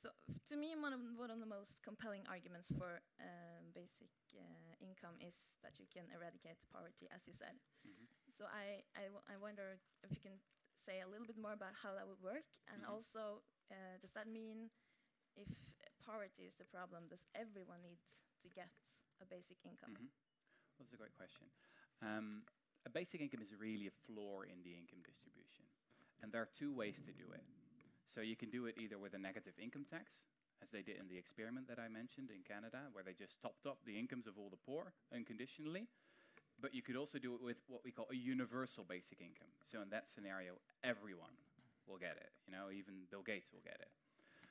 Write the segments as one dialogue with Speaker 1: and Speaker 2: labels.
Speaker 1: So to me, one of, one of the most compelling arguments for um, basic uh, income is that you can eradicate poverty, as you said. Mm -hmm. So I, I, wonder if you can say a little bit more about how that would work, and mm -hmm. also uh, does that mean if poverty is the problem, does everyone need to get a basic income?
Speaker 2: Mm -hmm. well, that's a great question. Um, a basic income is really a floor in the income distribution, and there are two ways to do it. So you can do it either with a negative income tax, as they did in the experiment that I mentioned in Canada, where they just topped up the incomes of all the poor unconditionally. But you could also do it with what we call a universal basic income. So in that scenario, everyone will get it. You know, even Bill Gates will get it.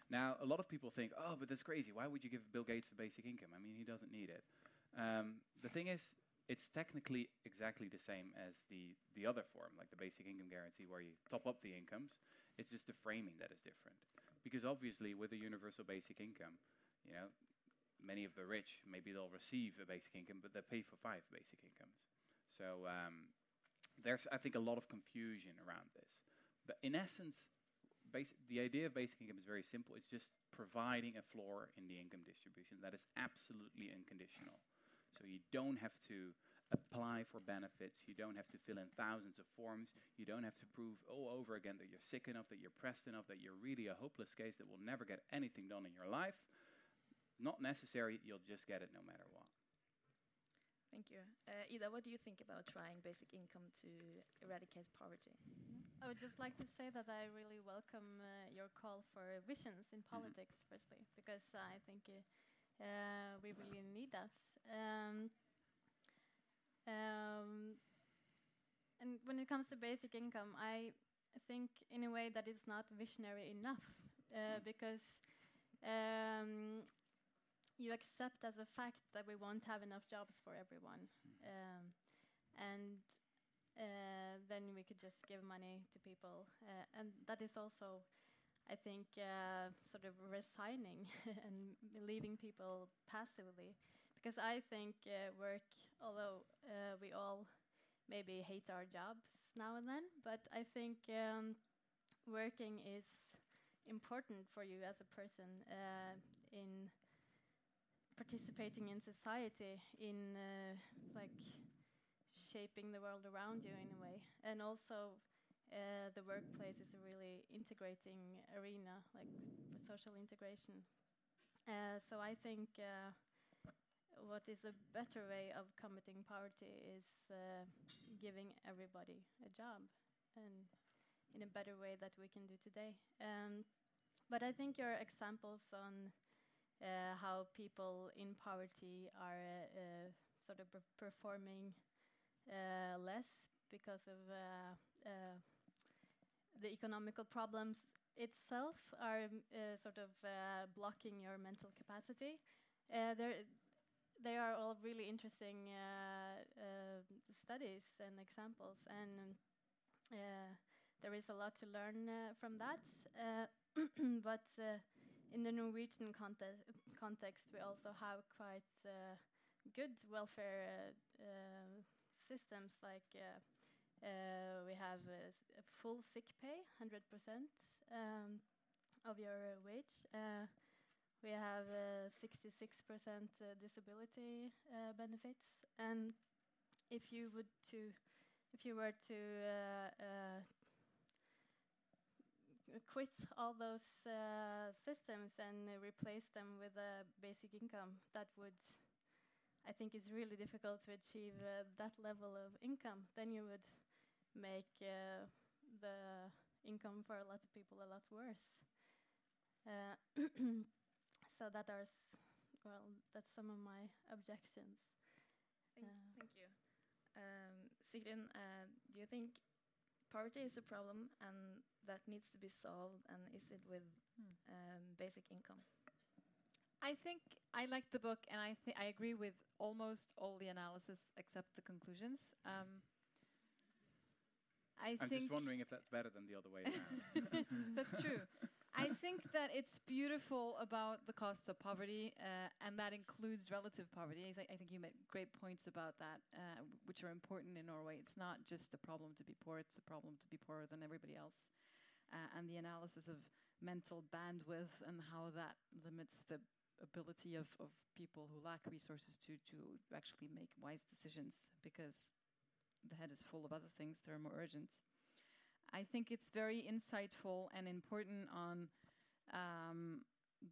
Speaker 2: Now, a lot of people think, oh, but that's crazy. Why would you give Bill Gates a basic income? I mean, he doesn't need it. Um, the thing is, it's technically exactly the same as the, the other form, like the basic income guarantee, where you top up the incomes. It's just the framing that is different. Because obviously, with a universal basic income, you know, many of the rich, maybe they'll receive a basic income, but they pay for five basic incomes. So um, there's, I think, a lot of confusion around this. But in essence, the idea of basic income is very simple. It's just providing a floor in the income distribution that is absolutely unconditional. So you don't have to apply for benefits. You don't have to fill in thousands of forms. You don't have to prove all over again that you're sick enough, that you're pressed enough, that you're really a hopeless case that will never get anything done in your life. Not necessary, you'll just get it no matter what.
Speaker 1: Thank you. Uh, Ida, what do you think about trying basic income to eradicate poverty?
Speaker 3: I would just like to say that I really welcome uh, your call for visions in mm-hmm. politics, mm -hmm. firstly, because I think uh, uh, we really need that. Um, um, and when it comes to basic income, I think in a way that it's not visionary enough, uh, mm. because um, you accept as a fact that we won't have enough jobs for everyone. Um, and uh, then we could just give money to people. Uh, and that is also, I think, uh, sort of resigning and leaving people passively. Because I think uh, work, although uh, we all maybe hate our jobs now and then, but I think um, working is important for you as a person uh, in participating in society, in uh, like shaping the world around you in a way, and also uh, the workplace is a really integrating arena, like for social integration. Uh, so I think what is a better way of combating poverty is uh, giving everybody a job, and in a better way that we can do today. Um, but I think your examples on uh, how people in poverty are uh, sort of performing uh, less because of the economical problems itself are sort of blocking your mental capacity. there they are all really interesting uh, uh, studies and examples, and uh, there is a lot to learn from that. but in the Norwegian conte context, we also have quite uh, good welfare uh, uh, systems. Like we have full sick pay, 100% um, of your wage. We have 66% disability benefits, and if you would to, if you were to quit all those uh, systems and uh, replace them with a basic income, that would, I think, is really difficult to achieve uh, that level of income. Then you would make uh, the income for a lot of people a lot worse. Uh, so that are, well, that's some of my objections.
Speaker 1: Thank, thank you. Um, Sigrun, do you think poverty is a problem and that needs to be solved and is it with hmm. um, basic income
Speaker 4: i think i like the book and i think i agree with almost all the analysis except the conclusions um,
Speaker 2: I am just wondering if that's better than the other way around.
Speaker 4: that's true. I think that it's beautiful about the costs of poverty, uh, and that includes relative poverty. I, th I, think you made great points about that, uh, which are important in Norway. It's not just a problem to be poor; it's a problem to be poorer than everybody else. Uh, and the analysis of mental bandwidth and how that limits the ability of, of people who lack resources to, to actually make wise decisions because the head is full of other things that are more urgent. I think it's very insightful and important on um,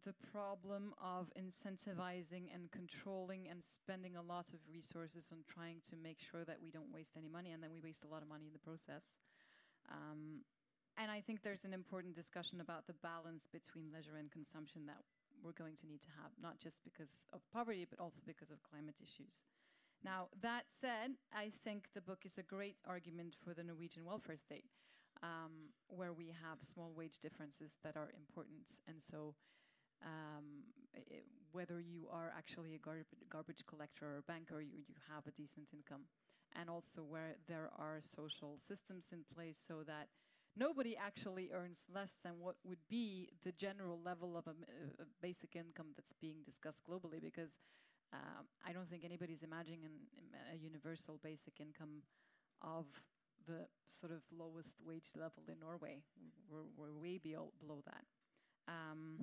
Speaker 4: the problem of incentivizing and controlling and spending a lot of resources on trying to make sure that we don't waste any money and then we waste a lot of money in the process. Um, and I think there's an important discussion about the balance between leisure and consumption that we're going to need to have, not just because of poverty, but also because of climate issues. Now, that said, I think the book is a great argument for the Norwegian welfare state, um, where we have small wage differences that are important. And so um, it, whether you are actually a garb garbage collector or a banker, you, you have a decent income. And also where there are social systems in place so that nobody actually earns less than what would be the general level of a, a basic income that's being discussed globally because um, I don't think anybody's imagining an, a universal basic income of the sort of lowest wage level in Norway. We're, we're way below that. Um,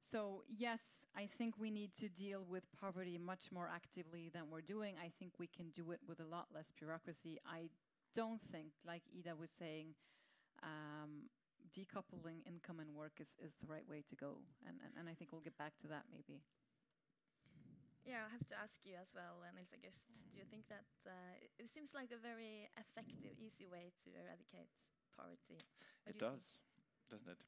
Speaker 4: so yes, I think we need to deal with poverty much more actively than we're doing. I think we can do it with a lot less bureaucracy. I don't think, like Ida was saying, um, decoupling income and work is, is the right way to go. And, and, and I think we'll get back to that maybe.
Speaker 1: Yeah, I have to ask you as well, uh, Nils August. Do you think that uh, it seems like a very effective, easy way to eradicate poverty?
Speaker 5: What it do does, doesn't it?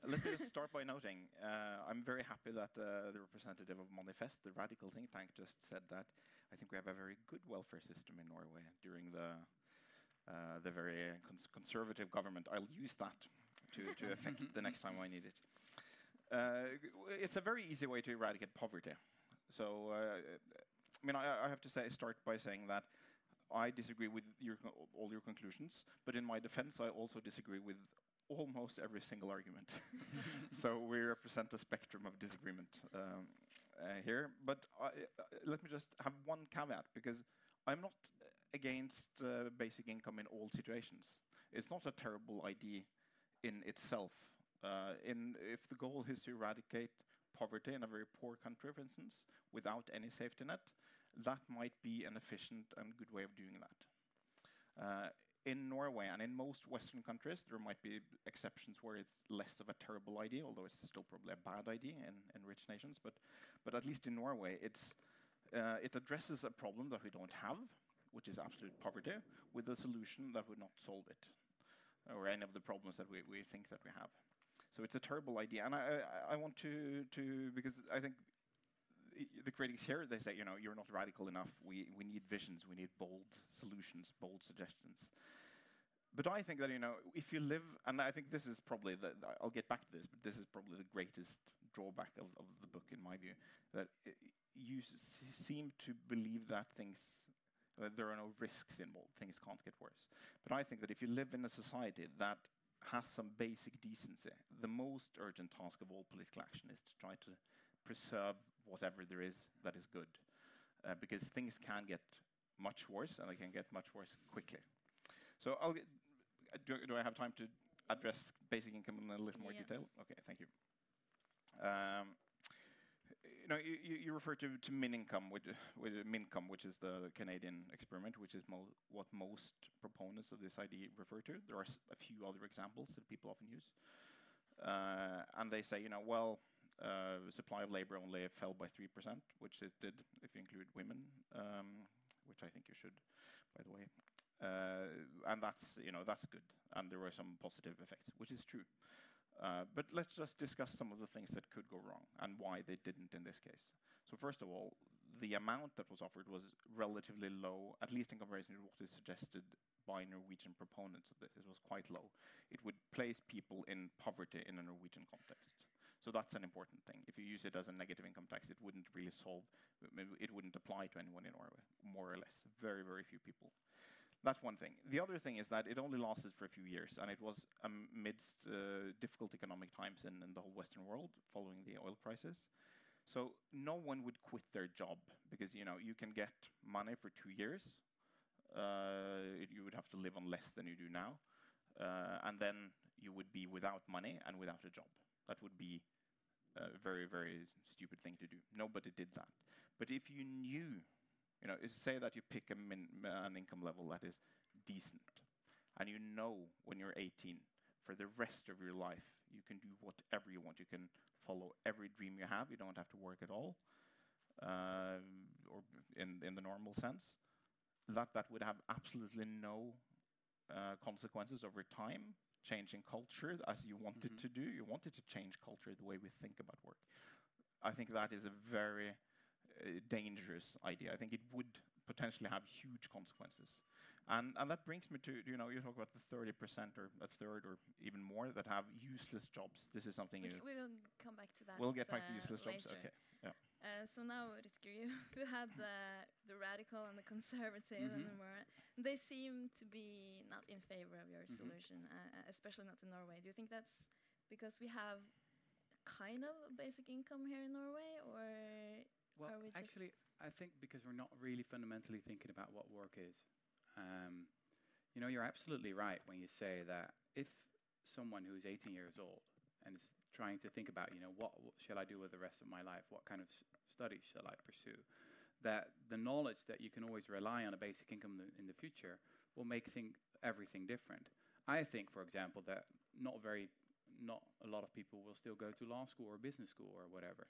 Speaker 5: Let me just start by noting uh, I'm very happy that uh, the representative of Manifest, the radical think tank, just said that I think we have a very good welfare system in Norway during the uh, the very cons conservative government. I'll use that to, to affect the next time I need it. Uh, it's a very easy way to eradicate poverty. So, uh, I mean, I, I, have to say, start by saying that I disagree with your all your conclusions, but in my defense, I also disagree with almost every single argument. so we represent a spectrum of disagreement um, uh, here. But I, uh, let me just have one caveat, because I'm not against uh, basic income in all situations. It's not a terrible idea in itself. Uh, in if the goal is to eradicate poverty in a very poor country, for instance, without any safety net, that might be an efficient and good way of doing that. Uh, in Norway and in most Western countries, there might be exceptions where it's less of a terrible idea, although it's still probably a bad idea in, in rich nations. But, but at least in Norway, it's, uh, it addresses a problem that we don't have, which is absolute poverty, with a solution that would not solve it, or any of the problems that we, we think that we have. So it's a terrible idea, and I, I, I want to, to, because I think the critics here, they say, you know, you're not radical enough. We, we need visions, we need bold solutions, bold suggestions. But I think that, you know, if you live, and I think this is probably, the, I'll get back to this, but this is probably the greatest drawback of, of the book, in my view, that you seem to believe that things, uh, there are no risks involved, things can't get worse. But I think that if you live in a society that has some basic decency, the most urgent task of all political action is to try to preserve whatever there is that is good. Uh, because things can get much worse, and they can get much worse quickly. So I'll get, do, do, I have time to address basic income in a little more yes. detail? Okay, thank you. Um, you know, you, you refer to, to min income, with, with Mincome, which is the Canadian experiment, which is mo what most proponents of this idea refer to. There are a few other examples that people often use. Uh, and they say, you know, well, uh, supply of labor only fell by 3%, which it did if you include women, um, which I think you should, by the way. Uh, and that's, you know, that's good. And there were some positive effects, which is true. Uh, but let's just discuss some of the things that could go wrong and why they didn't in this case. So first of all, the amount that was offered was relatively low, at least in comparison to what is suggested by Norwegian proponents of this. It was quite low. It would place people in poverty in a Norwegian context. So that's an important thing. If you use it as a negative income tax, it wouldn't really solve, it wouldn't apply to anyone in Norway, more or less. Very, very few people. That's one thing. The other thing is that it only lasted for a few years, and it was amidst uh, difficult economic times in, in, the whole Western world following the oil crisis. So no one would quit their job because you know you can get money for two years. Uh, you would have to live on less than you do now, uh, and then you would be without money and without a job. That would be a very, very stupid thing to do. Nobody did that. But if you knew, you know, is- say that you pick a min, an income level that is decent, and you know when you're 18, for the rest of your life, you can do whatever you want. You can follow every dream you have. You don't have to work at all, uh, or in in the normal sense. That that would have absolutely no uh, consequences over time, changing culture as you wanted
Speaker 2: Mhm.
Speaker 5: to do. You wanted to change culture, the way we think about work. I think that is a very dangerous idea. I think it would potentially have huge consequences. And, and that brings me to, you know, you talk about the 30% or a third or even more that have useless jobs. This is something
Speaker 1: We, we will come back to that.
Speaker 5: we'll get back to
Speaker 1: uh,
Speaker 5: useless jobs.
Speaker 1: later.
Speaker 5: Okay.
Speaker 1: Uh, so now, Rutger, you you had the, the radical and the conservative and the
Speaker 2: Mhm.
Speaker 1: more. They seem to be not in favor of your
Speaker 2: Mhm.
Speaker 1: solution, uh, uh, especially not in Norway. Do you think that's because we have kind of a basic income here in Norway, or
Speaker 2: Well,
Speaker 1: we
Speaker 2: actually, I think because we're not really fundamentally thinking about what work is. Um, you know, you're absolutely right when you say that if someone who's 18 years old and is trying to think about, you know, what, what shall I do with the rest of my life? What kind of s- studies shall I pursue? That the knowledge that you can always rely on a basic income th- in the future will make thing, everything different. I think, for example, that not very, not a lot of people will still go to law school or business school or whatever,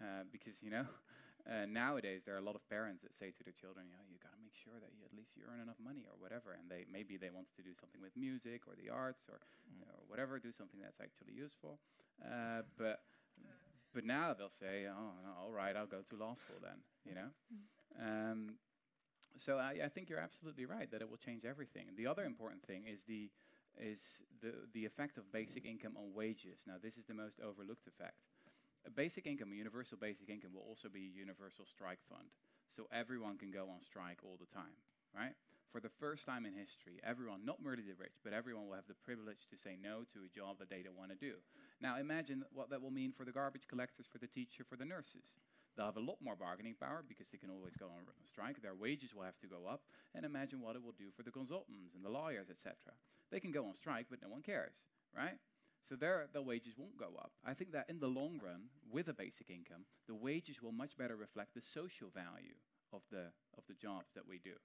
Speaker 2: uh, because you know, uh, nowadays there are a lot of parents that say to their children, you know, you got to make sure that you, at least you earn enough money or whatever, and they maybe they want to do something with music or the arts or
Speaker 5: Mm.
Speaker 2: or whatever, do something that's actually useful, uh, but. But now they'll say, "Oh, no, all right, I'll go to law school then." You know, um, so I, I think you're absolutely right that it will change everything. The other important thing is the is the the effect of basic income on wages. Now, this is the most overlooked effect. A basic income, a universal basic income, will also be a universal strike fund, so everyone can go on strike all the time, right? For the first time in history, everyone, not merely the rich, but everyone will have the privilege to say no to a job that they don't want to do. Now, imagine what that will mean for the garbage collectors, for the teacher, for the nurses. They'll have a lot more bargaining power because they can always go on strike. Their wages will have to go up. And imagine what it will do for the consultants and the lawyers, etc. They can go on strike, but no one cares, right? So their, their wages won't go up. I think that in the long run, with a basic income, the wages will much better reflect the social value of the, of the jobs that we do.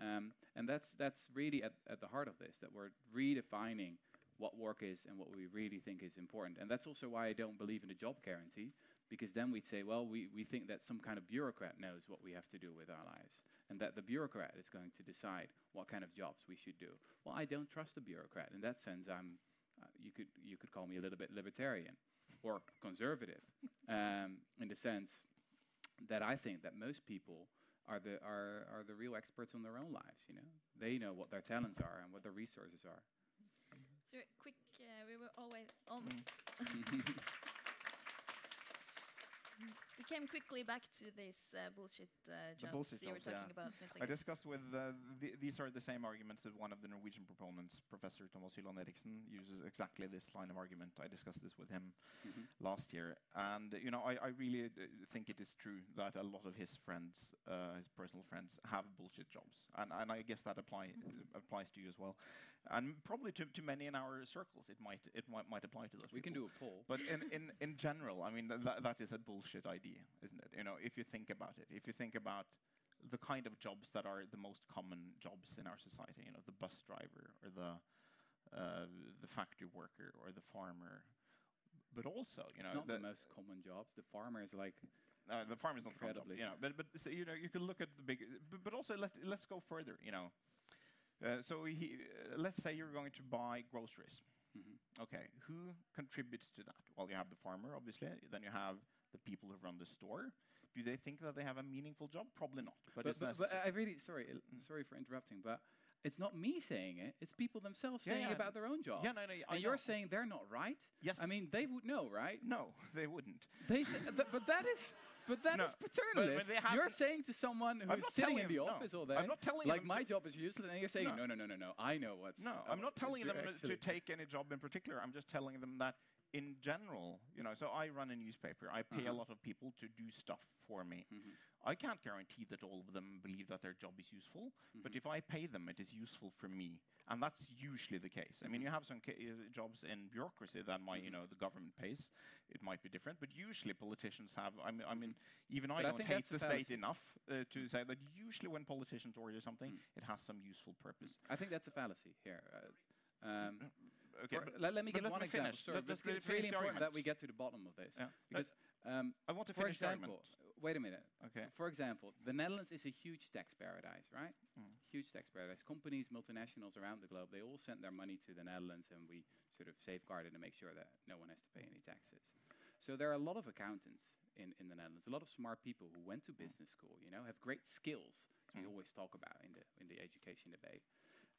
Speaker 2: Um, and that's, that's really at, at the heart of this, that we're redefining what work is and what we really think is important. And that's also why I don't believe in a job guarantee, because then we'd say, well, we, we think that some kind of bureaucrat knows what we have to do with our lives, and that the bureaucrat is going to decide what kind of jobs we should do. Well, I don't trust the bureaucrat. In that sense, I'm, you, could, you could call me a little bit libertarian or conservative, um, in the sense that I think that most people are the, are, are the real experts on their own lives, you know? They know what their talents are and what their resources are.
Speaker 1: so quick? Uh, we were always on.
Speaker 5: Mm.
Speaker 1: we came quickly back to this uh, bullshit uh,
Speaker 5: The
Speaker 1: jobs
Speaker 5: bullshit
Speaker 1: you were
Speaker 5: jobs, yeah.
Speaker 1: talking about. Yes,
Speaker 5: I
Speaker 1: guess.
Speaker 5: discussed with uh, th these are the same arguments that one of the Norwegian proponents, Professor Thomas Hylland Eriksen, uses exactly this line of argument. I discussed this with him
Speaker 2: Mhm.
Speaker 5: last year, and you know I, I really uh, think it is true that a lot of his friends, uh, his personal friends, have bullshit jobs, and and I guess that apply uh, applies to you as well, and probably to, to many in our circles. It might it might, might apply to those.
Speaker 2: we can do a poll.
Speaker 5: But in, in, in general, I mean, th- that, that is a bullshit idea, isn't it? You know, if you think about it, if you think about the kind of jobs that are the most common jobs in our society, you know, the bus driver or the, uh, the factory worker or the farmer, but also, you
Speaker 2: it's
Speaker 5: know,
Speaker 2: not the, most common jobs. The farmer is like,
Speaker 5: uh, the farm is not job,
Speaker 2: Incredibly.
Speaker 5: you know, but but so, you know, you can look at the big, but, but also let let's go further, you know. Uh, so he, uh, let's say you're going to buy groceries.
Speaker 2: mhm.
Speaker 5: Okay, who contributes to that? Well, you have the farmer, obviously. Then you have the people who run the store. Do they think that they have a meaningful job? Probably not. But,
Speaker 2: But, but, but. I really, sorry,
Speaker 5: Mm.
Speaker 2: sorry for interrupting, but it's not me saying it. It's people themselves
Speaker 5: Yeah,
Speaker 2: saying
Speaker 5: yeah.
Speaker 2: about their own jobs.
Speaker 5: yeah, no, no, I
Speaker 2: and you're
Speaker 5: know.
Speaker 2: saying they're not right.
Speaker 5: yes.
Speaker 2: I mean, they would know, right?
Speaker 5: no, they wouldn't.
Speaker 2: They, th- th- but that is, but that
Speaker 5: No,
Speaker 2: is paternalist. you're saying to someone who's sitting in the
Speaker 5: no.
Speaker 2: office all day,
Speaker 5: I'm not telling
Speaker 2: like my
Speaker 5: to-
Speaker 2: job is useless, and you're saying,
Speaker 5: No.
Speaker 2: no, no, no, no, no. I know what's.
Speaker 5: No, I'm not telling them to
Speaker 2: actually-
Speaker 5: take any job in particular. I'm just telling them that in general, you know, so I run a newspaper. I pay a
Speaker 2: Uh-huh.
Speaker 5: lot of people to do stuff for me.
Speaker 2: Mhm.
Speaker 5: I can't guarantee that all of them believe that their job is useful, but
Speaker 2: Mhm.
Speaker 5: if I pay them, it is useful for me, and that's usually the case. I mean,
Speaker 2: Mhm.
Speaker 5: you have some uh, jobs in bureaucracy that might, you know, the government pays. It might be different, but usually politicians have. I mean, I mean even I
Speaker 2: But I
Speaker 5: don't
Speaker 2: think
Speaker 5: hate the state enough uh, to say that usually when politicians order something,
Speaker 2: Mm.
Speaker 5: it has some useful purpose.
Speaker 2: I think that's a fallacy here. Uh, um,
Speaker 5: Okay,
Speaker 2: for- let, let me give
Speaker 5: let
Speaker 2: one
Speaker 5: me
Speaker 2: example. Sorry,
Speaker 5: Let- let-
Speaker 2: it's really important that we get to the bottom of this.
Speaker 5: Yeah.
Speaker 2: Because, um,
Speaker 5: I want to
Speaker 2: for
Speaker 5: finish the
Speaker 2: example, wait a minute.
Speaker 5: Okay.
Speaker 2: For example, the Netherlands is a huge tax paradise, right?
Speaker 5: Mm.
Speaker 2: Huge tax paradise. Companies, multinationals around the globe, they all send their money to the Netherlands, and we sort of safeguard it and make sure that no one has to pay any taxes. So there are a lot of accountants in, in the Netherlands, a lot of smart people who went to business school, you know, have great skills, as we
Speaker 5: Mm.
Speaker 2: always talk about in the in the education debate.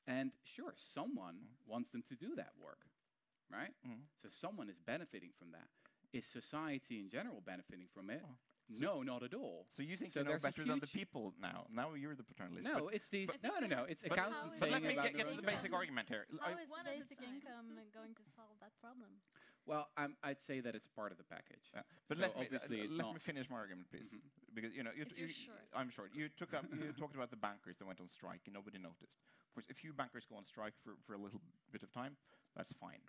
Speaker 2: And sure, someone
Speaker 5: Mm.
Speaker 2: wants them to do that work, right?
Speaker 5: Mm.
Speaker 2: So someone is benefiting from that. Is society in general benefiting from it?
Speaker 5: Oh.
Speaker 2: no, not at all.
Speaker 5: So you think
Speaker 2: So
Speaker 5: you know better than the people now? Now you're the paternalist.
Speaker 2: No, it's these.
Speaker 3: but-
Speaker 2: No, no, no. It's
Speaker 3: But
Speaker 2: accountants
Speaker 3: how
Speaker 5: but
Speaker 2: saying
Speaker 5: let me
Speaker 2: about
Speaker 5: get,
Speaker 2: their
Speaker 5: get to
Speaker 2: own
Speaker 5: the
Speaker 2: job.
Speaker 5: basic argument here.
Speaker 3: How
Speaker 5: I-
Speaker 3: is
Speaker 1: One
Speaker 3: the
Speaker 1: at a
Speaker 3: basic
Speaker 1: time.
Speaker 3: income going to solve that problem?
Speaker 2: Well, I'm, I'd say that it's part of the package.
Speaker 5: Yeah, But
Speaker 2: So
Speaker 5: let me
Speaker 2: obviously
Speaker 5: uh, let me finish my argument, please,
Speaker 2: Mhm.
Speaker 5: because you know you
Speaker 1: If
Speaker 5: t-
Speaker 1: you're
Speaker 5: you-
Speaker 1: short.
Speaker 5: I'm short. You took up you talked about the bankers that went on strike and nobody noticed. Course, a few bankers go on strike for, for a little bit of time. That's fine.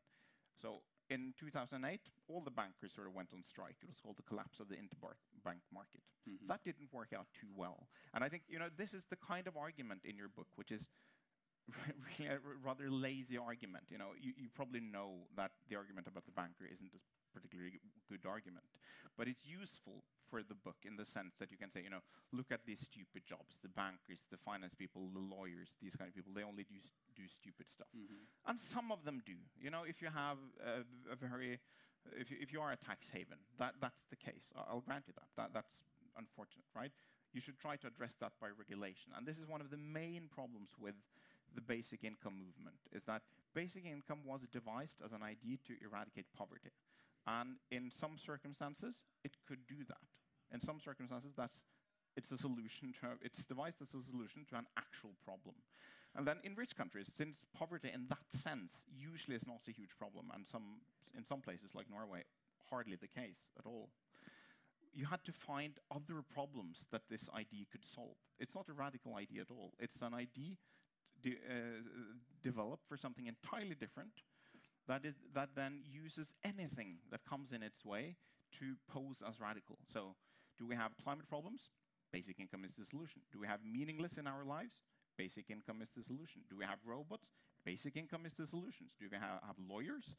Speaker 5: So in 2008, all the bankers sort of went on strike. It was called the collapse of the interbank bank market.
Speaker 2: Mhm.
Speaker 5: That didn't work out too well. And I think you know this is the kind of argument in your book which is really a rather lazy argument. You know, you, you probably know that the argument about the banker isn't a particularly good argument, but it's useful for the book in the sense that you can say, you know, look at these stupid jobs: the bankers, the finance people, the lawyers, these kind of people. They only do do stupid stuff,
Speaker 2: Mhm.
Speaker 5: and some of them do. You know, if you have a, a very if you, if you are a tax haven, that, that's the case. I'll grant you that. that. That's unfortunate, right? You should try to address that by regulation. And this is one of the main problems with the basic income movement, is that basic income was devised as an idea to eradicate poverty. And in some circumstances, it could do that. In some circumstances, that's it's a solution to it's devised as a solution to an actual problem. And then in rich countries, since poverty in that sense usually is not a huge problem, and some in some places like Norway, hardly the case at all, you had to find other problems that this idea could solve. It's not a radical idea at all. It's an idea de- uh, developed for something entirely different that is that then uses anything that comes in its way to pose as radical. So, do we have climate problems? Basic income is the solution. Do we have meaningless in our lives? Basic income is the solution. Do we have robots? Basic income is the solution. Do we ha- have lawyers?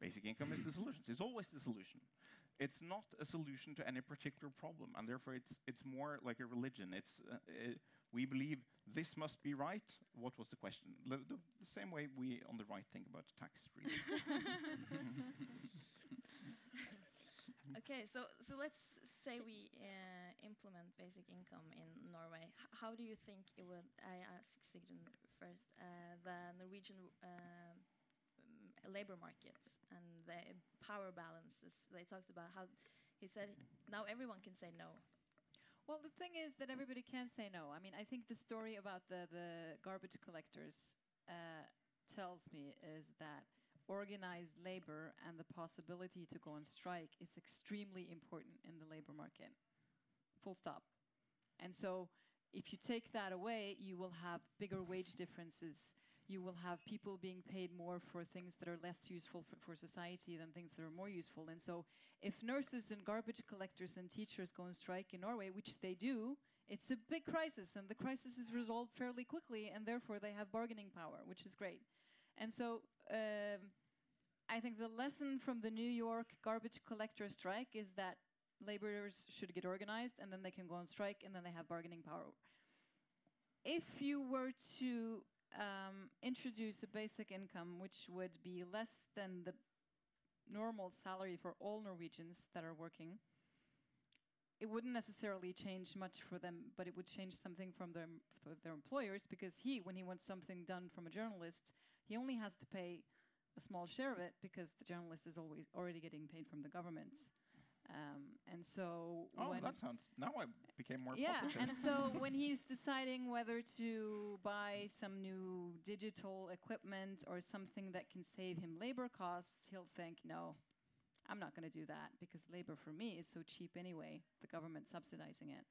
Speaker 5: Basic income is the solution. It's always the solution. It's not a solution to any particular problem, and therefore it's it's more like a religion. It's uh, uh, we believe this must be right. What was the question? The, the, the same way we on the right think about tax relief.
Speaker 1: Okay, so so let's say we uh, implement basic income in Norway. H- how do you think it would? I ask Sigrun first. Uh, the Norwegian uh, labor market and the power balances. They talked about how he said now everyone can say no.
Speaker 4: Well, the thing is that everybody can say no. I mean, I think the story about the, the garbage collectors uh, tells me is that organized labor and the possibility to go on strike is extremely important in the labor market. Full stop. And so, if you take that away, you will have bigger wage differences. You will have people being paid more for things that are less useful for, for society than things that are more useful. And so, if nurses and garbage collectors and teachers go on strike in Norway, which they do, it's a big crisis, and the crisis is resolved fairly quickly, and therefore they have bargaining power, which is great. And so, um, I think the lesson from the New York garbage collector strike is that laborers should get organized, and then they can go on strike, and then they have bargaining power. If you were to um, introduce a basic income which would be less than the normal salary for all Norwegians that are working, it wouldn't necessarily change much for them, but it would change something from their, for their employers because he, when he wants something done from a journalist, he only has to pay a small share of it because the journalist is always already getting paid from the government. Um, and so
Speaker 5: oh,
Speaker 4: when
Speaker 5: that sounds. Now I became more
Speaker 4: yeah,
Speaker 5: positive.
Speaker 4: and so when he's deciding whether to buy some new digital equipment or something that can save him labor costs, he'll think, no, I'm not going to do that because labor for me is so cheap anyway, the government subsidizing it.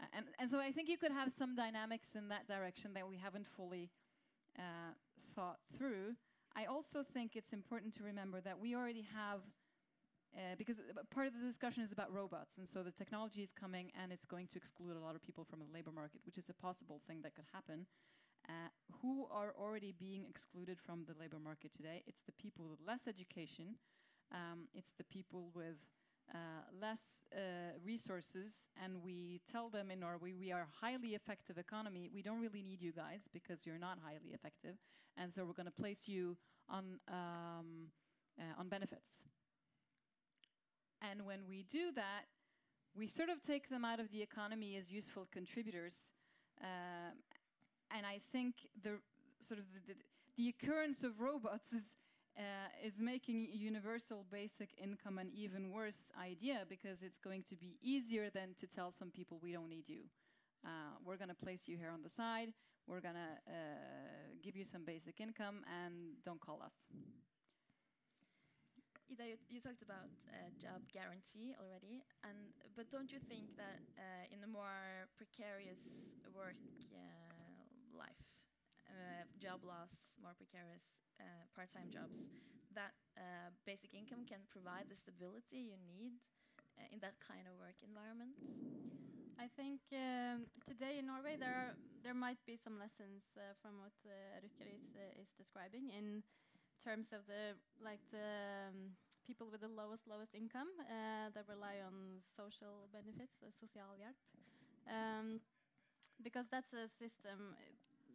Speaker 4: Uh, and, and so I think you could have some dynamics in that direction that we haven't fully uh, thought through. I also think it's important to remember that we already have, uh, because uh, part of the discussion is about robots, and so the technology is coming and it's going to exclude a lot of people from the labor market, which is a possible thing that could happen. Uh, who are already being excluded from the labor market today? It's the people with less education, um, it's the people with uh, less uh, resources, and we tell them in Norway we are a highly effective economy. We don't really need you guys because you're not highly effective, and so we're going to place you on um, uh, on benefits. And when we do that, we sort of take them out of the economy as useful contributors. Um, and I think the sort of the, the, the occurrence of robots is uh, is making universal basic income an even worse idea because it's going to be easier than to tell some people we don't need you. Uh, we're going to place you here on the side. We're going to uh, give you some basic income and don't call us.
Speaker 1: Ida, you, you talked about uh, job guarantee already, and but don't you think that uh, in a more precarious work uh, life, uh, job loss, more precarious uh, part-time jobs, that uh, basic income can provide the stability you need in that kind of work environment?
Speaker 3: I think um, today in Norway there are, there might be some lessons from what Rutger is, is describing in terms of the like the um, people with the lowest lowest income uh, that rely on social benefits, the sosialhjelp, um, because that's a system.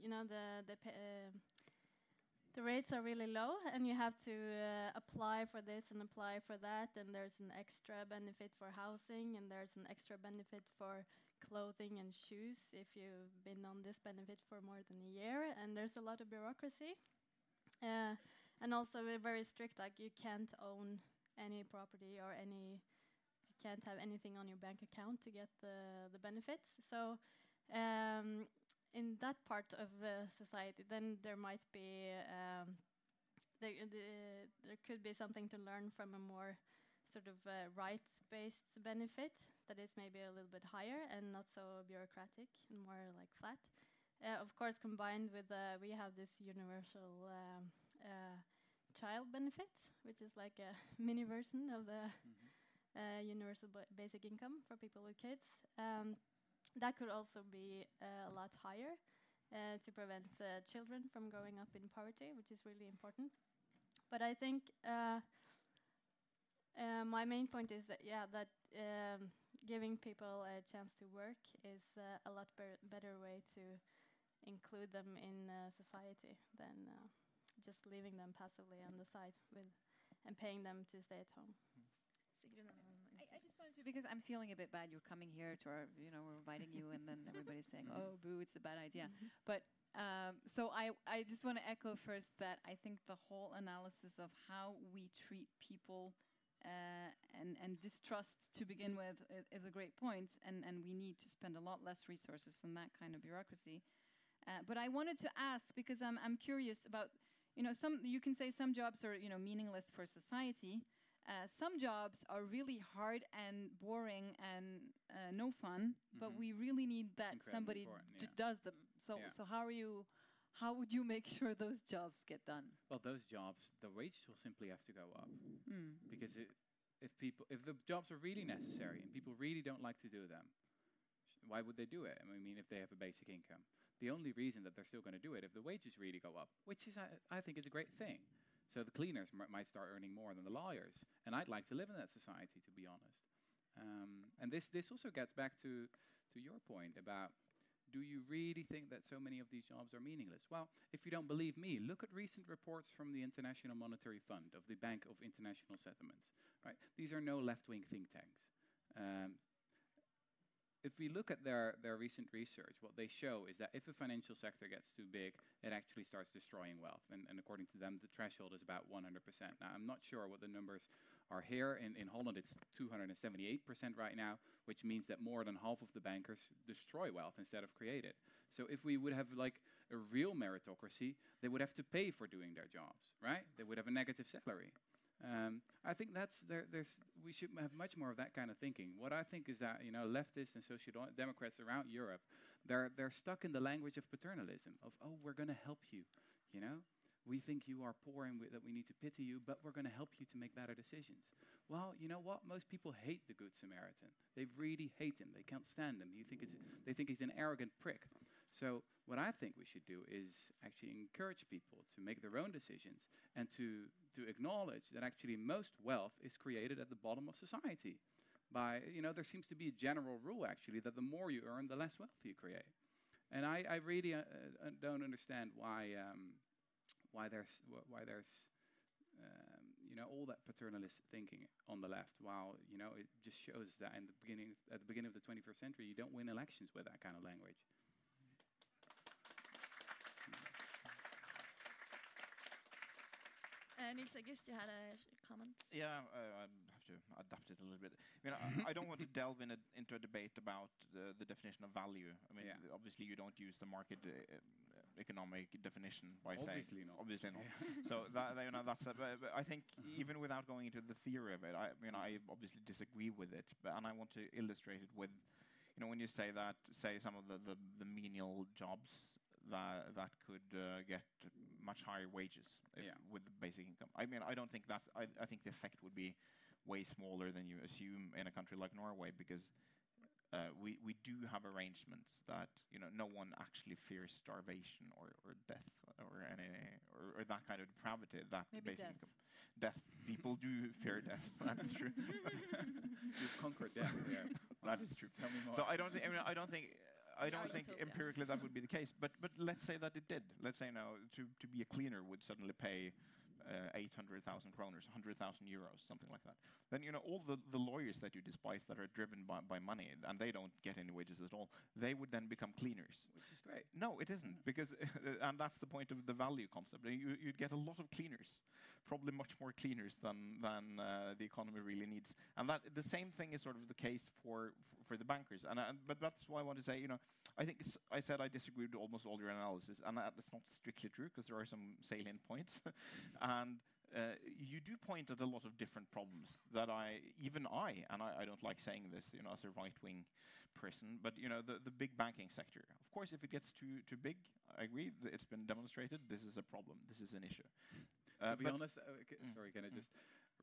Speaker 3: You know the the the rates are really low and you have to uh, apply for this and apply for that and there's an extra benefit for housing and there's an extra benefit for clothing and shoes if you've been on this benefit for more than a year and there's a lot of bureaucracy uh, and also we're very strict like you can't own any property or any you can't have anything on your bank account to get the, the benefits so um, in that part of uh, society, then there might be um, there, the, there could be something to learn from a more sort of uh, rights-based benefit that is maybe a little bit higher and not so bureaucratic and more like flat. Uh, of course, combined with uh, we have this universal um, uh, child benefit, which is like a mini version of the mm -hmm. universal basic income for people with kids. Um, that could also be uh, a lot higher uh, to prevent uh, children from growing up in poverty, which is really important. But I think uh, uh, my main point is that yeah, that um, giving people a chance to work is uh, a lot better way to include them in society than just leaving them passively on the side with and paying them to stay at home.
Speaker 4: Mm. I, I, just wanted to because I'm feeling a bit bad. You're coming here to our, you know, we're inviting you, and then everybody's saying, "Oh, boo, it's a bad idea." Mm-hmm. But um, so I, I just want to echo first that I think the whole analysis of how we treat people uh, and and distrust to begin with is, is, a great point, and and we need to spend a lot less resources on that kind of bureaucracy. Uh, but I wanted to ask because I'm I'm curious about you know some you can say some jobs are you know meaningless for society. Uh, some jobs are really hard and boring and uh, no fun, mm-hmm. but we really need that
Speaker 2: Incredibly
Speaker 4: somebody
Speaker 2: yeah.
Speaker 4: does them. So, yeah. so how are you? How would you make sure those jobs get done?
Speaker 2: Well, those jobs, the wages will simply have to go up
Speaker 4: mm.
Speaker 2: because it, if people, if the jobs are really necessary and people really don't like to do them, why would they do it? I mean, if they have a basic income, the only reason that they're still going to do it if the wages really go up, which is, I, I think, is a great thing. So the cleaners might start earning more than the lawyers, and I'd like to live in that society, to be honest. Um, and this this also gets back to to your point about do you really think that so many of these jobs are meaningless? Well, if you don't believe me, look at recent reports from the International Monetary Fund of the Bank of International Settlements. Right, these are no left-wing think tanks. Um, if we look at their, their recent research, what they show is that if a financial sector gets too big, it actually starts destroying wealth. And, and according to them, the threshold is about 100%. Now, I'm not sure what the numbers are here. In, in Holland, it's 278% right now, which means that more than half of the bankers destroy wealth instead of create it. So if we would have like a real meritocracy, they would have to pay for doing their jobs, right? They would have a negative salary. Um, I think that's there, there's we should have much more of that kind of thinking. What I think is that you know leftists and social democrats around Europe, they're they're stuck in the language of paternalism of oh we're going to help you, you know. We think you are poor and we, that we need to pity you, but we're going to help you to make better decisions. Well, you know what? Most people hate the Good Samaritan. They really hate him. They can't stand him. You think it's, they think he's an arrogant prick. So what I think we should do is actually encourage people to make their own decisions and to, to acknowledge that actually most wealth is created at the bottom of society. By, you know, there seems to be a general rule actually that the more you earn, the less wealth you create. And I, I really uh, uh, don't understand why, um, why there's, wh- why there's um, you know, all that paternalist thinking on the left, while, you know, it just shows that in the beginning, at the beginning of the 21st century, you don't win elections with that kind of language.
Speaker 1: Uh, Nils August, you had a sh- comment?
Speaker 5: Yeah, uh, I'd have to adapt it a little bit. I mean, I, I don't want to delve in a, into a debate about the, the definition of value. I mean,
Speaker 2: Yeah.
Speaker 5: obviously, you don't use the market uh, uh, economic definition by saying
Speaker 2: Obviously not.
Speaker 5: obviously not. so that you know that's a, but, but I think even without going into the theory of it, I mean I obviously disagree with it, but and I want to illustrate it with, you know, when you say that say some of the the, the menial jobs that that could uh, get much higher wages if
Speaker 2: Yeah.
Speaker 5: with the basic income. I mean I don't think that's I, I think the effect would be way smaller than you assume in a country like Norway because. Uh, we, we do have arrangements that you know no one actually fears starvation or, or death or any or, or that kind of depravity that
Speaker 4: Maybe
Speaker 5: basic
Speaker 4: death.
Speaker 5: income death people do fear death that is true
Speaker 2: You've conquered that. Yeah.
Speaker 5: that is true
Speaker 2: Tell me more.
Speaker 5: so I don't think I, mean, I don't think I don't think
Speaker 1: utopia.
Speaker 5: empirically that would be the case but but let's say that it did let's say now to to be a cleaner would suddenly pay uh, 800,000 kroners, 100,000 euros, something like that. Then, you know, all the, the lawyers that you despise that are driven by, by money and they don't get any wages at all, they would then become cleaners.
Speaker 2: Which is great.
Speaker 5: No, it isn't, because, and that's the point of the value concept. You, you'd get a lot of cleaners, probably much more cleaners than, than uh, the economy really needs. And that the same thing is sort of the case for, for the bankers. And, I, but that's why I want to say, you know, I think I said I disagree with almost all your analysis, and that's not strictly true because there are some salient points. and uh, you do point at a lot of different problems that I, even I, and I, don't like saying this, you know, as a right-wing person, but you know, the, the big banking sector. Of course, if it gets too too big, I agree. It's been demonstrated. This is a problem. This is an issue. Uh,
Speaker 2: to be
Speaker 5: but-
Speaker 2: honest, uh,
Speaker 5: Mm.
Speaker 2: sorry, can I just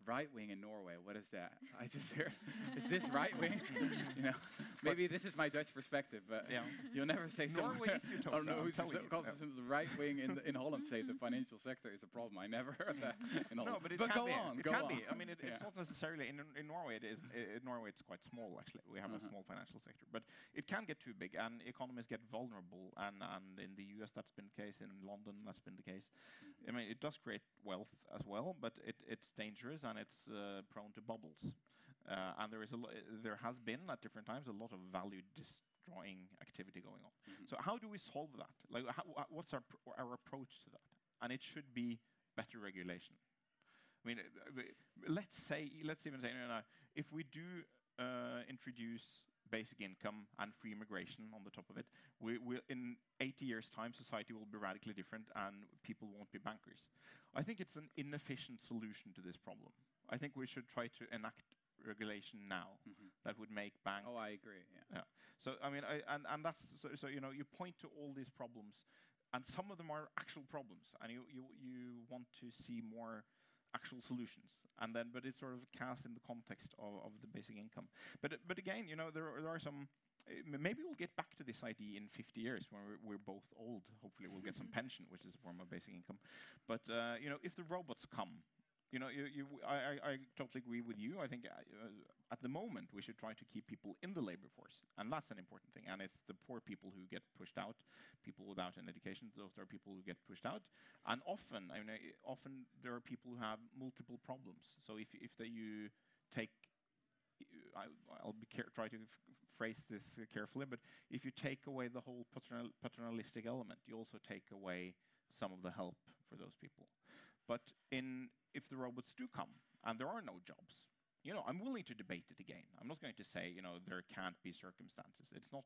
Speaker 2: right wing in Norway? What is that? I just hear, is this right wing? you know, maybe this is my Dutch perspective, but
Speaker 5: Yeah.
Speaker 2: you'll never say
Speaker 5: utopia,
Speaker 2: I don't know who's
Speaker 5: telling you,
Speaker 2: calls
Speaker 5: yeah.
Speaker 2: themselves right wing in in Holland say the financial sector is a problem. I never heard that in Holland.
Speaker 5: No, but it
Speaker 2: but
Speaker 5: can
Speaker 2: go
Speaker 5: be.
Speaker 2: on,
Speaker 5: it
Speaker 2: go
Speaker 5: can
Speaker 2: on.
Speaker 5: be. I mean, it, it's
Speaker 2: Yeah.
Speaker 5: not necessarily in, in Norway. It is in Norway. It's quite small actually. We have
Speaker 2: Uh-huh.
Speaker 5: a small financial sector, but it can get too big, and economies get vulnerable. And and in the U.S. that's been the case. In London that's been the case. I mean, it does create wealth as well, but it, it's dangerous and it's uh, prone to bubbles. Uh, and there is a there has been at different times a lot of value destroying activity going on.
Speaker 2: Mhm.
Speaker 5: So how do we solve that? Like, how, what's our pr- our approach to that? And it should be better regulation. I mean, uh, let's say, let's even say, no, no, if we do uh, introduce basic income and free immigration on the top of it, we will in 80 years' time, society will be radically different and people won't be bankers. I think it's an inefficient solution to this problem. I think we should try to enact regulation now
Speaker 2: Mhm.
Speaker 5: that would make banks.
Speaker 2: Oh, I agree. Yeah.
Speaker 5: So I mean, I, and and that's so, so you know you point to all these problems, and some of them are actual problems, and you you you want to see more actual solutions, and then but it's sort of cast in the context of, of the basic income. But but again, you know there are, there are some. uh, Maybe we'll get back to this idea in 50 years when we're, we're both old. Hopefully, we'll get some pension, which is a form of basic income. But uh, you know, if the robots come, you know, you, you, I, I, totally agree with you. I think uh, at the moment we should try to keep people in the labor force, and that's an important thing. And it's the poor people who get pushed out, people without an education. Those are people who get pushed out, and often, I mean, uh, often there are people who have multiple problems. So if if they, you take I, I'll be care- try to phrase this carefully, but if you take away the whole paternal- paternalistic element, you also take away some of the help for those people. But in if the robots do come and there are no jobs, you know, I'm willing to debate it again. I'm not going to say, you know, there can't be circumstances. It's not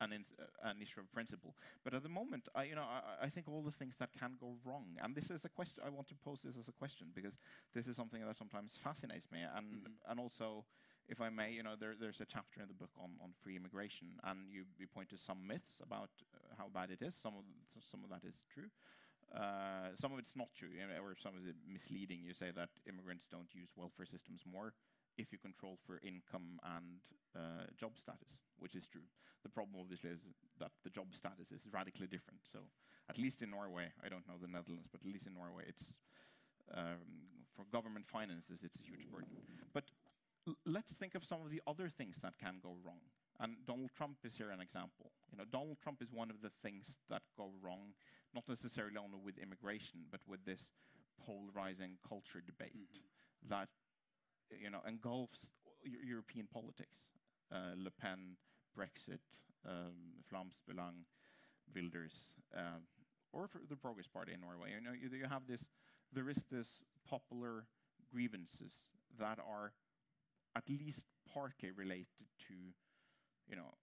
Speaker 5: an, ins- uh, an issue of principle. But at the moment, I, you know, I, I think all the things that can go wrong, and this is a question I want to pose this as a question because this is something that sometimes fascinates me, and
Speaker 2: Mhm.
Speaker 5: and also, if I may, you know, there, there's a chapter in the book on, on free immigration, and you, you point to some myths about uh, how bad it is. Some of some of that is true. Uh, some of it's not true, or some of it misleading. You say that immigrants don't use welfare systems more if you control for income and uh, job status, which is true. The problem, obviously, is that the job status is radically different. So, at least in Norway, I don't know the Netherlands, but at least in Norway, it's um, for government finances, it's a huge burden. But let's think of some of the other things that can go wrong. And Donald Trump is here an example. You know, Donald Trump is one of the things that go wrong, not necessarily only with immigration, but with this polarizing culture debate
Speaker 2: Mhm.
Speaker 5: that you know engulfs European politics. Uh, Le Pen, Brexit, um, Vlaams Belang, Wilders, uh, or for the Progress Party in Norway. You know, you, you have this. There is this popular grievances that are at least partly related to, you know,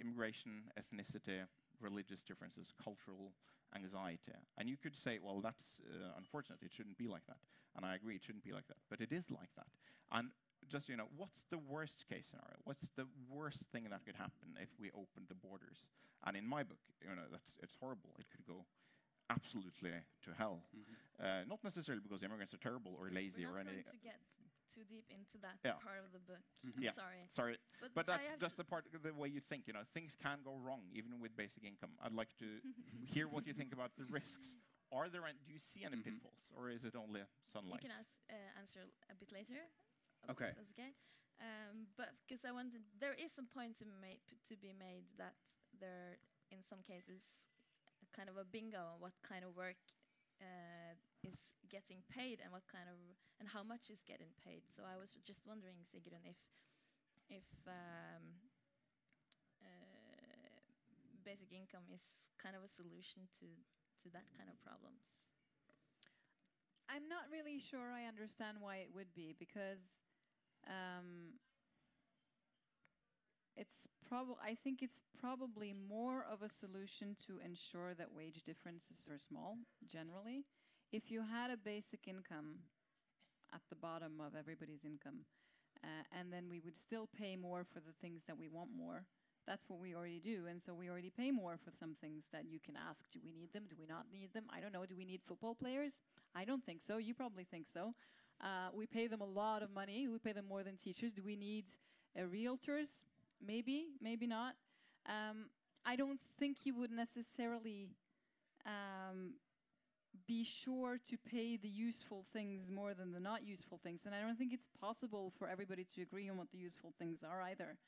Speaker 5: immigration, ethnicity, religious differences, cultural anxiety. And you could say, well, that's uh, unfortunate. It shouldn't be like that. And I agree, it shouldn't be like that. But it is like that. And just, you know, what's the worst case scenario? What's the worst thing that could happen if we opened the borders? And in my book, you know, that's it's horrible. It could go absolutely to hell.
Speaker 2: Mhm.
Speaker 5: Uh, not necessarily because immigrants are terrible or lazy
Speaker 1: We're
Speaker 5: or
Speaker 1: not going
Speaker 5: anything.
Speaker 1: to get too deep into that
Speaker 5: Yeah.
Speaker 1: part of the book.
Speaker 2: Mhm.
Speaker 5: Yeah.
Speaker 1: sorry.
Speaker 5: Sorry,
Speaker 1: But,
Speaker 5: but that's just the part of the way you think. You know, things can go wrong even with basic income. I'd like to hear what you think about the risks. Are there? Any, do you see any
Speaker 2: Mhm.
Speaker 5: pitfalls, or is it only sunlight?
Speaker 1: you
Speaker 5: sunlight?
Speaker 1: can ask, uh, answer a bit later.
Speaker 2: Okay.
Speaker 1: That's okay. Um, but because I wanted, there is a point to make to be made that there, in some cases, kind of a bingo on what kind of work uh, is getting paid and what kind of and how much is getting paid. So I was just wondering, Sigrun, if if um, uh, basic income is kind of a solution to to that kind of problems.
Speaker 4: I'm not really sure I understand why it would be because um, it's probably I think it's probably more of a solution to ensure that wage differences are small generally. If you had a basic income at the bottom of everybody's income, uh, and then we would still pay more for the things that we want more. That's what we already do, and so we already pay more for some things that you can ask: Do we need them? Do we not need them? I don't know. Do we need football players? I don't think so. You probably think so. Uh, we pay them a lot of money. We pay them more than teachers. Do we need uh, realtors? Maybe, maybe not. Um, I don't think you would necessarily um, be sure to pay the useful things more than the not useful things. And I don't think it's possible for everybody to agree on what the useful things are either.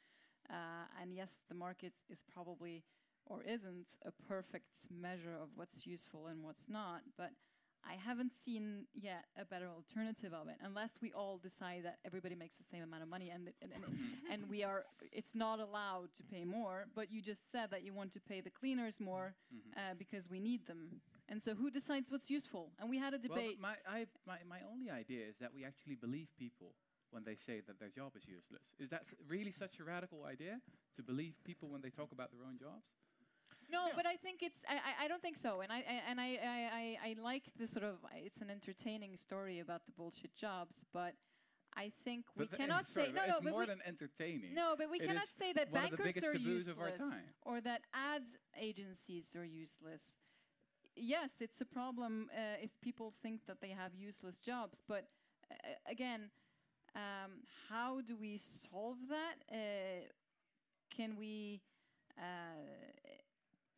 Speaker 4: Uh, and yes, the market is probably or isn't a perfect measure of what's useful and what's not, but I haven't seen yet a better alternative of it, unless we all decide that everybody makes the same amount of money and and, and, and we are it's not allowed to pay more. But you just said that you want to pay the cleaners more
Speaker 2: Mhm.
Speaker 4: uh, because we need them, and so who decides what's useful? And we had a debate.
Speaker 2: Well,
Speaker 4: debate.
Speaker 2: my, I, my, my only idea is that we actually believe people when they say that their job is useless. Is that really such a radical idea to believe people when they talk about their own jobs?
Speaker 4: No,
Speaker 5: Yeah.
Speaker 4: but I think it's. I, I, I don't think so, and I, I and I, I, I, I like the sort of. It's an entertaining story about the bullshit jobs, but I think we
Speaker 2: the-
Speaker 4: cannot
Speaker 2: sorry,
Speaker 4: say
Speaker 2: but
Speaker 4: no, no.
Speaker 2: It's
Speaker 4: but
Speaker 2: more
Speaker 4: we,
Speaker 2: than entertaining.
Speaker 4: no, but we
Speaker 2: It
Speaker 4: cannot say that
Speaker 2: one of the
Speaker 4: bankers are
Speaker 2: taboos of our
Speaker 4: useless
Speaker 2: time.
Speaker 4: or that ads agencies are useless. Yes, it's a problem uh, if people think that they have useless jobs, but uh, again, um, how do we solve that? Uh, can we?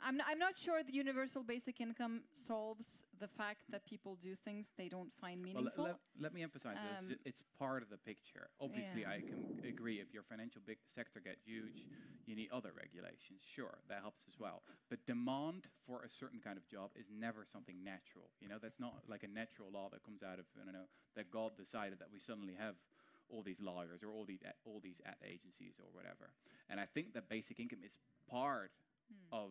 Speaker 4: I'm, n- I'm not sure the universal basic income solves the fact that people do things they don't find
Speaker 2: Well,
Speaker 4: meaningful.
Speaker 2: let, let me emphasize this.
Speaker 4: Um,
Speaker 2: ju- It's part of the picture. Obviously,
Speaker 4: yeah.
Speaker 2: I can agree if your financial big sector gets huge, you need other regulations. Sure, that helps as well. But demand for a certain kind of job is never something natural. You know, that's not like a natural law that comes out of, I don't know, that God decided that we suddenly have all these lawyers or all these all these ad agencies or whatever. And I think that basic income is part
Speaker 4: Hmm.
Speaker 2: of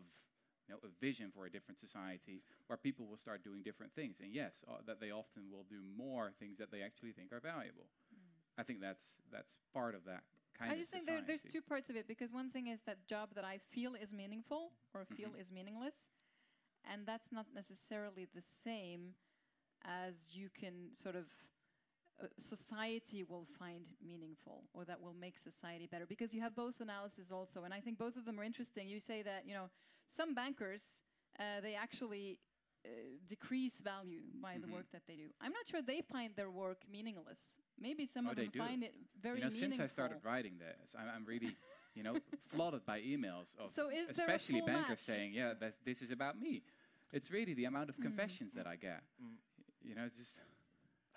Speaker 2: you know, a vision for a different society where people will start doing different things. And yes, uh, that they often will do more things that they actually think are valuable. I think that's that's part of that kind
Speaker 4: I
Speaker 2: of I
Speaker 4: just think there, there's two parts of it because one thing is that job that I feel is meaningful or feel
Speaker 2: Mhm.
Speaker 4: is meaningless, and that's not necessarily the same as you can sort of uh, society will find meaningful or that will make society better because you have both analysis also and i think both of them are interesting you say that you know some bankers uh, they actually uh, decrease value by the
Speaker 2: Mhm.
Speaker 4: work that they do i'm not sure they find their work meaningless maybe some
Speaker 2: Oh,
Speaker 4: of
Speaker 2: they
Speaker 4: them
Speaker 2: do.
Speaker 4: find it very
Speaker 2: you know,
Speaker 4: meaningful
Speaker 2: since I started writing this, I'm, I'm really, you know, flooded by emails of
Speaker 4: So is there a
Speaker 2: especially bankers
Speaker 4: match?
Speaker 2: saying, "Yeah, that's, this is about me." It's really the amount of
Speaker 4: Mm.
Speaker 2: confessions that I get.
Speaker 5: Mm.
Speaker 2: You know, just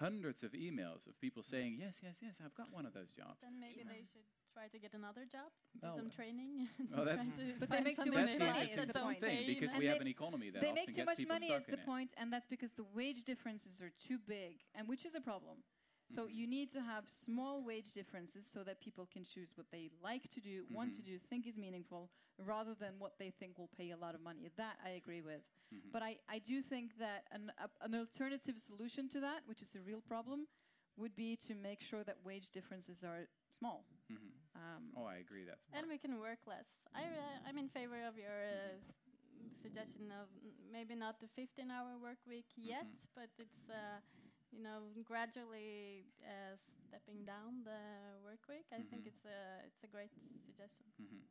Speaker 2: hundreds of emails of people saying, "Yes, yes, yes, I've got one of those jobs."
Speaker 3: Then maybe they should try to get another job, do
Speaker 2: No,
Speaker 3: some
Speaker 2: uh,
Speaker 3: training.
Speaker 2: well, that's-
Speaker 4: But they make too much
Speaker 2: That's
Speaker 3: they
Speaker 2: the
Speaker 4: money
Speaker 3: like
Speaker 4: is
Speaker 3: that
Speaker 4: the point.
Speaker 2: thing
Speaker 3: pay
Speaker 2: because
Speaker 3: enough.
Speaker 2: we
Speaker 4: And
Speaker 2: have
Speaker 4: they-
Speaker 2: an economy that
Speaker 4: they
Speaker 2: often
Speaker 4: make too
Speaker 2: gets
Speaker 4: much money
Speaker 2: stuck
Speaker 4: is
Speaker 2: in
Speaker 4: the
Speaker 2: it.
Speaker 4: point, and that's because the wage differences are too big and which is a problem so
Speaker 2: Mhm.
Speaker 4: you need to have small wage differences so that people can choose what they like to do want to
Speaker 2: Mhm.
Speaker 4: do think is meaningful rather than what they think will pay a lot of money that i agree with
Speaker 2: Mhm.
Speaker 4: but I, I do think that an, a, an alternative solution to that which is a real problem would be to make sure that wage differences are small
Speaker 2: Mhm.
Speaker 4: Um,
Speaker 2: Oh, I agree. That's
Speaker 3: And we can work less. I, uh, I'm in favor of your uh, suggestion of mm, maybe not the 15-hour work week yet,
Speaker 2: Mhm.
Speaker 3: but it's uh, you know gradually uh, stepping down the work week. I think
Speaker 2: Mhm.
Speaker 3: it's a it's a great suggestion.
Speaker 2: Mhm.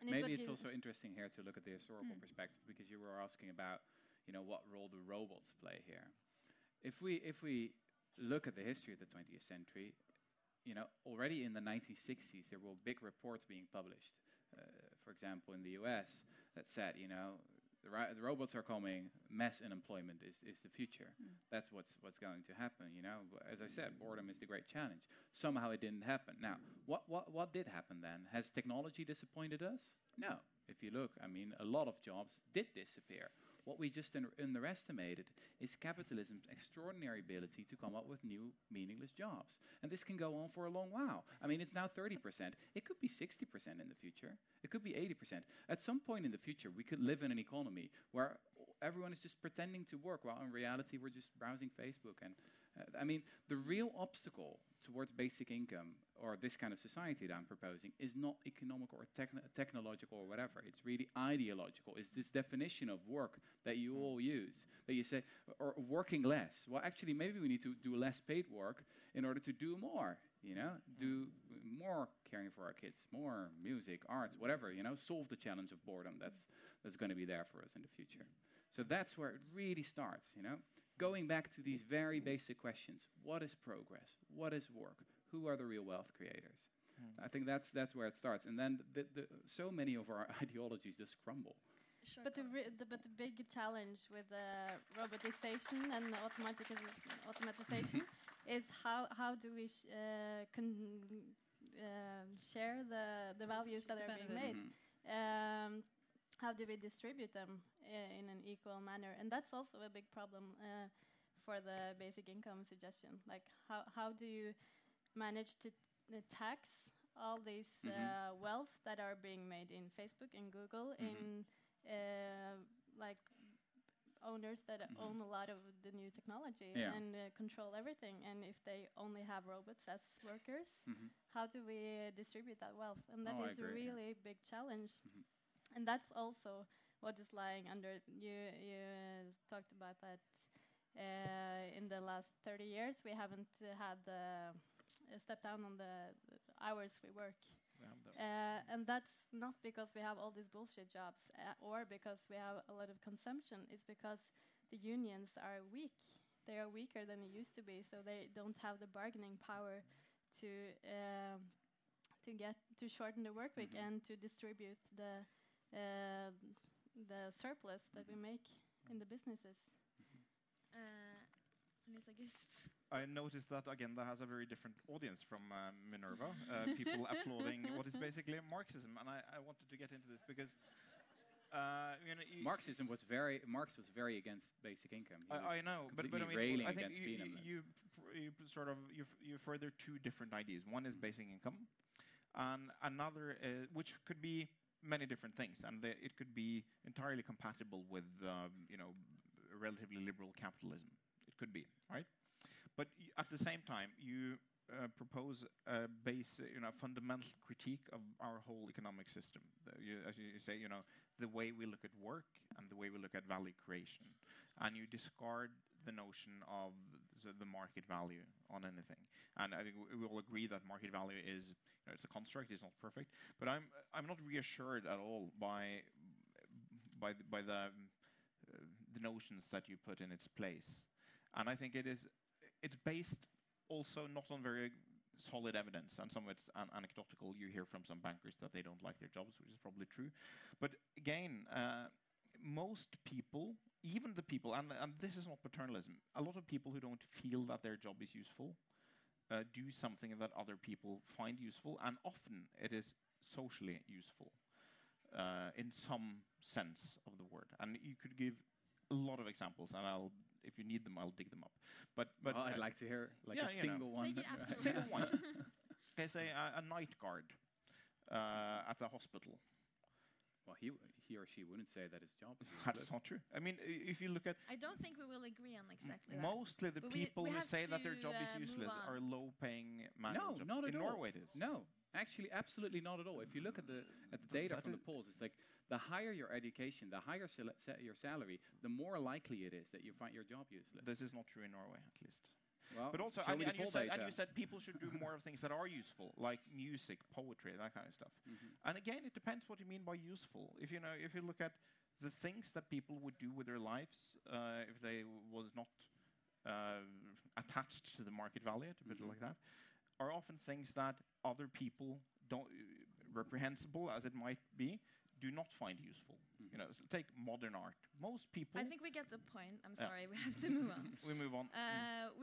Speaker 3: And
Speaker 2: Maybe it's also interesting here to look at the historical
Speaker 4: Mm.
Speaker 2: perspective because you were asking about, you know, what role the robots play here. If we if we look at the history of the 20th century, you know, already in the 1960s there were big reports being published. Uh, for example, in the U.S. that said, you know, the, ri- the robots are coming, mass unemployment is, is the future.
Speaker 4: Mm.
Speaker 2: That's what's what's going to happen. You know, as I said, boredom is the great challenge. Somehow it didn't happen. Now, what what what did happen then? Has technology disappointed us? No. If you look, I mean, a lot of jobs did disappear. What we just un- underestimated is capitalism's extraordinary ability to come up with new, meaningless jobs. And this can go on for a long while. I mean, it's now 30%. It could be 60% in the future. It could be 80%. At some point in the future, we could live in an economy where everyone is just pretending to work, while in reality, we're just browsing Facebook. And I mean, the real obstacle towards basic income or this kind of society that I'm proposing is not economic or techno- technological or whatever. It's really ideological. It's this definition of work that you mm. all use. That you say, or working less. Well, actually, maybe we need to do less paid work in order to do more. You know, do mm. more caring for our kids, more music, arts, whatever. You know, solve the challenge of boredom. That's that's going to be there for us in the future. So that's where it really starts. You know, going back to these very basic questions: What is progress? What is work? Who are the real wealth creators? I think that's that's where it starts, and then the, the, so many of our ideologies just crumble.
Speaker 1: Sure,
Speaker 3: But the,
Speaker 1: Carl.
Speaker 3: the but the big challenge with uh, robotization and automatic automatization is how how do we sh- uh, con- um share the the values that are being
Speaker 4: benefits.
Speaker 3: made?
Speaker 2: Mhm.
Speaker 3: Um, how do we distribute them uh, in an equal manner? And that's also a big problem uh, for the basic income suggestion. Like how how do you manage to uh, tax all these
Speaker 2: Mhm.
Speaker 3: uh, wealth that are being made in Facebook and Google
Speaker 2: Mhm.
Speaker 3: in uh, like owners that
Speaker 2: Mhm.
Speaker 3: own a lot of the new technology
Speaker 2: Yeah.
Speaker 3: and uh, control everything and if they only have robots as workers
Speaker 2: Mhm.
Speaker 3: how do we uh, distribute that wealth and that
Speaker 2: Oh,
Speaker 3: is a
Speaker 2: agree, yeah.
Speaker 3: really big challenge
Speaker 2: Mhm.
Speaker 3: And that's also what is lying under you you uh, talked about that uh, in the last 30 years we haven't uh, had the uh, step down on the, hours we work uh, and that's not because we have all these bullshit jobs uh, or because we have a lot of consumption. It's because the unions are weak. They are weaker than they used to be, so they don't have the bargaining power to um, to get to shorten the work week
Speaker 2: Mhm.
Speaker 3: and to distribute the uh, the surplus that we make in the businesses.
Speaker 1: Uh, Lisa Gist.
Speaker 5: I noticed that Agenda has a very different audience from uh, Minerva. Uh, people applauding what is basically Marxism, and I, I wanted to get into this because uh, you know, you-
Speaker 2: Marxism was very Marx was very against basic income.
Speaker 5: I, I know, but, but I mean,
Speaker 2: railing
Speaker 5: I think
Speaker 2: against
Speaker 5: you, you,
Speaker 2: Biedermann.
Speaker 5: you, you sort of you, you further two different ideas. One is basic income, and another uh, which could be many different things, and the, it could be entirely compatible with um, you know relatively liberal capitalism. It could be right, but at the same time, you uh, propose a base, you know, fundamental critique of our whole economic system. You, as you say, you know, the way we look at work and the way we look at value creation, and you discard the notion of the, the market value on anything. And I think we, all agree that market value is, you know, it's a construct. It's not perfect, but I'm I'm not reassured at all by by the, by the uh, the notions that you put in its place. And I think it is it's based also not on very solid evidence, and some of it's an anecdotal. You hear from some bankers that they don't like their jobs, which is probably true. But again, uh, most people, even the people, and, and this is not paternalism, a lot of people who don't feel that their job is useful uh, do something that other people find useful, and often it is socially useful uh, in some sense of the word. And you could give a lot of examples, and I'll, if you need them, I'll dig them up. But but
Speaker 2: Well, I'd
Speaker 5: uh,
Speaker 2: like to hear like
Speaker 5: yeah,
Speaker 2: a
Speaker 5: you know.
Speaker 2: single one.
Speaker 1: Take it
Speaker 2: Right.
Speaker 1: afterwards.
Speaker 5: Single one. okay, say a, a night guard uh, at the hospital.
Speaker 2: Well, he he or she wouldn't say that his job is
Speaker 5: That's not true. I mean, if you look at
Speaker 1: I don't think we will agree on exactly that.
Speaker 5: mostly the
Speaker 1: But
Speaker 5: people
Speaker 1: we
Speaker 5: who say that their job is
Speaker 1: uh, move
Speaker 5: useless are low-paying manual
Speaker 2: No,
Speaker 5: jobs.
Speaker 2: not at
Speaker 5: In
Speaker 2: all.
Speaker 5: Norway, it is.
Speaker 2: No, actually, absolutely not at all. If you look at the at the
Speaker 5: Th-
Speaker 2: data
Speaker 5: that
Speaker 2: from the polls, it's like the higher your education, the higher sal- sa- your salary, the more likely it is that you find your job useless.
Speaker 5: This is not true in Norway, at least.
Speaker 2: Well,
Speaker 5: But also, and, and you said, and you said people should do more of things that are useful, like music, poetry, that kind of stuff.
Speaker 2: Mhm.
Speaker 5: And again, it depends what you mean by useful. If you know, if you look at the things that people would do with their lives uh, if they was not uh, attached to the market value, to put it
Speaker 2: Mhm.
Speaker 5: like that, are often things that other people don't, reprehensible as it might be, do not find useful. You know, so take modern art. Most people.
Speaker 1: I think we get the point. I'm
Speaker 5: Yeah.
Speaker 1: sorry, we have to move on.
Speaker 5: we move on.
Speaker 1: Uh,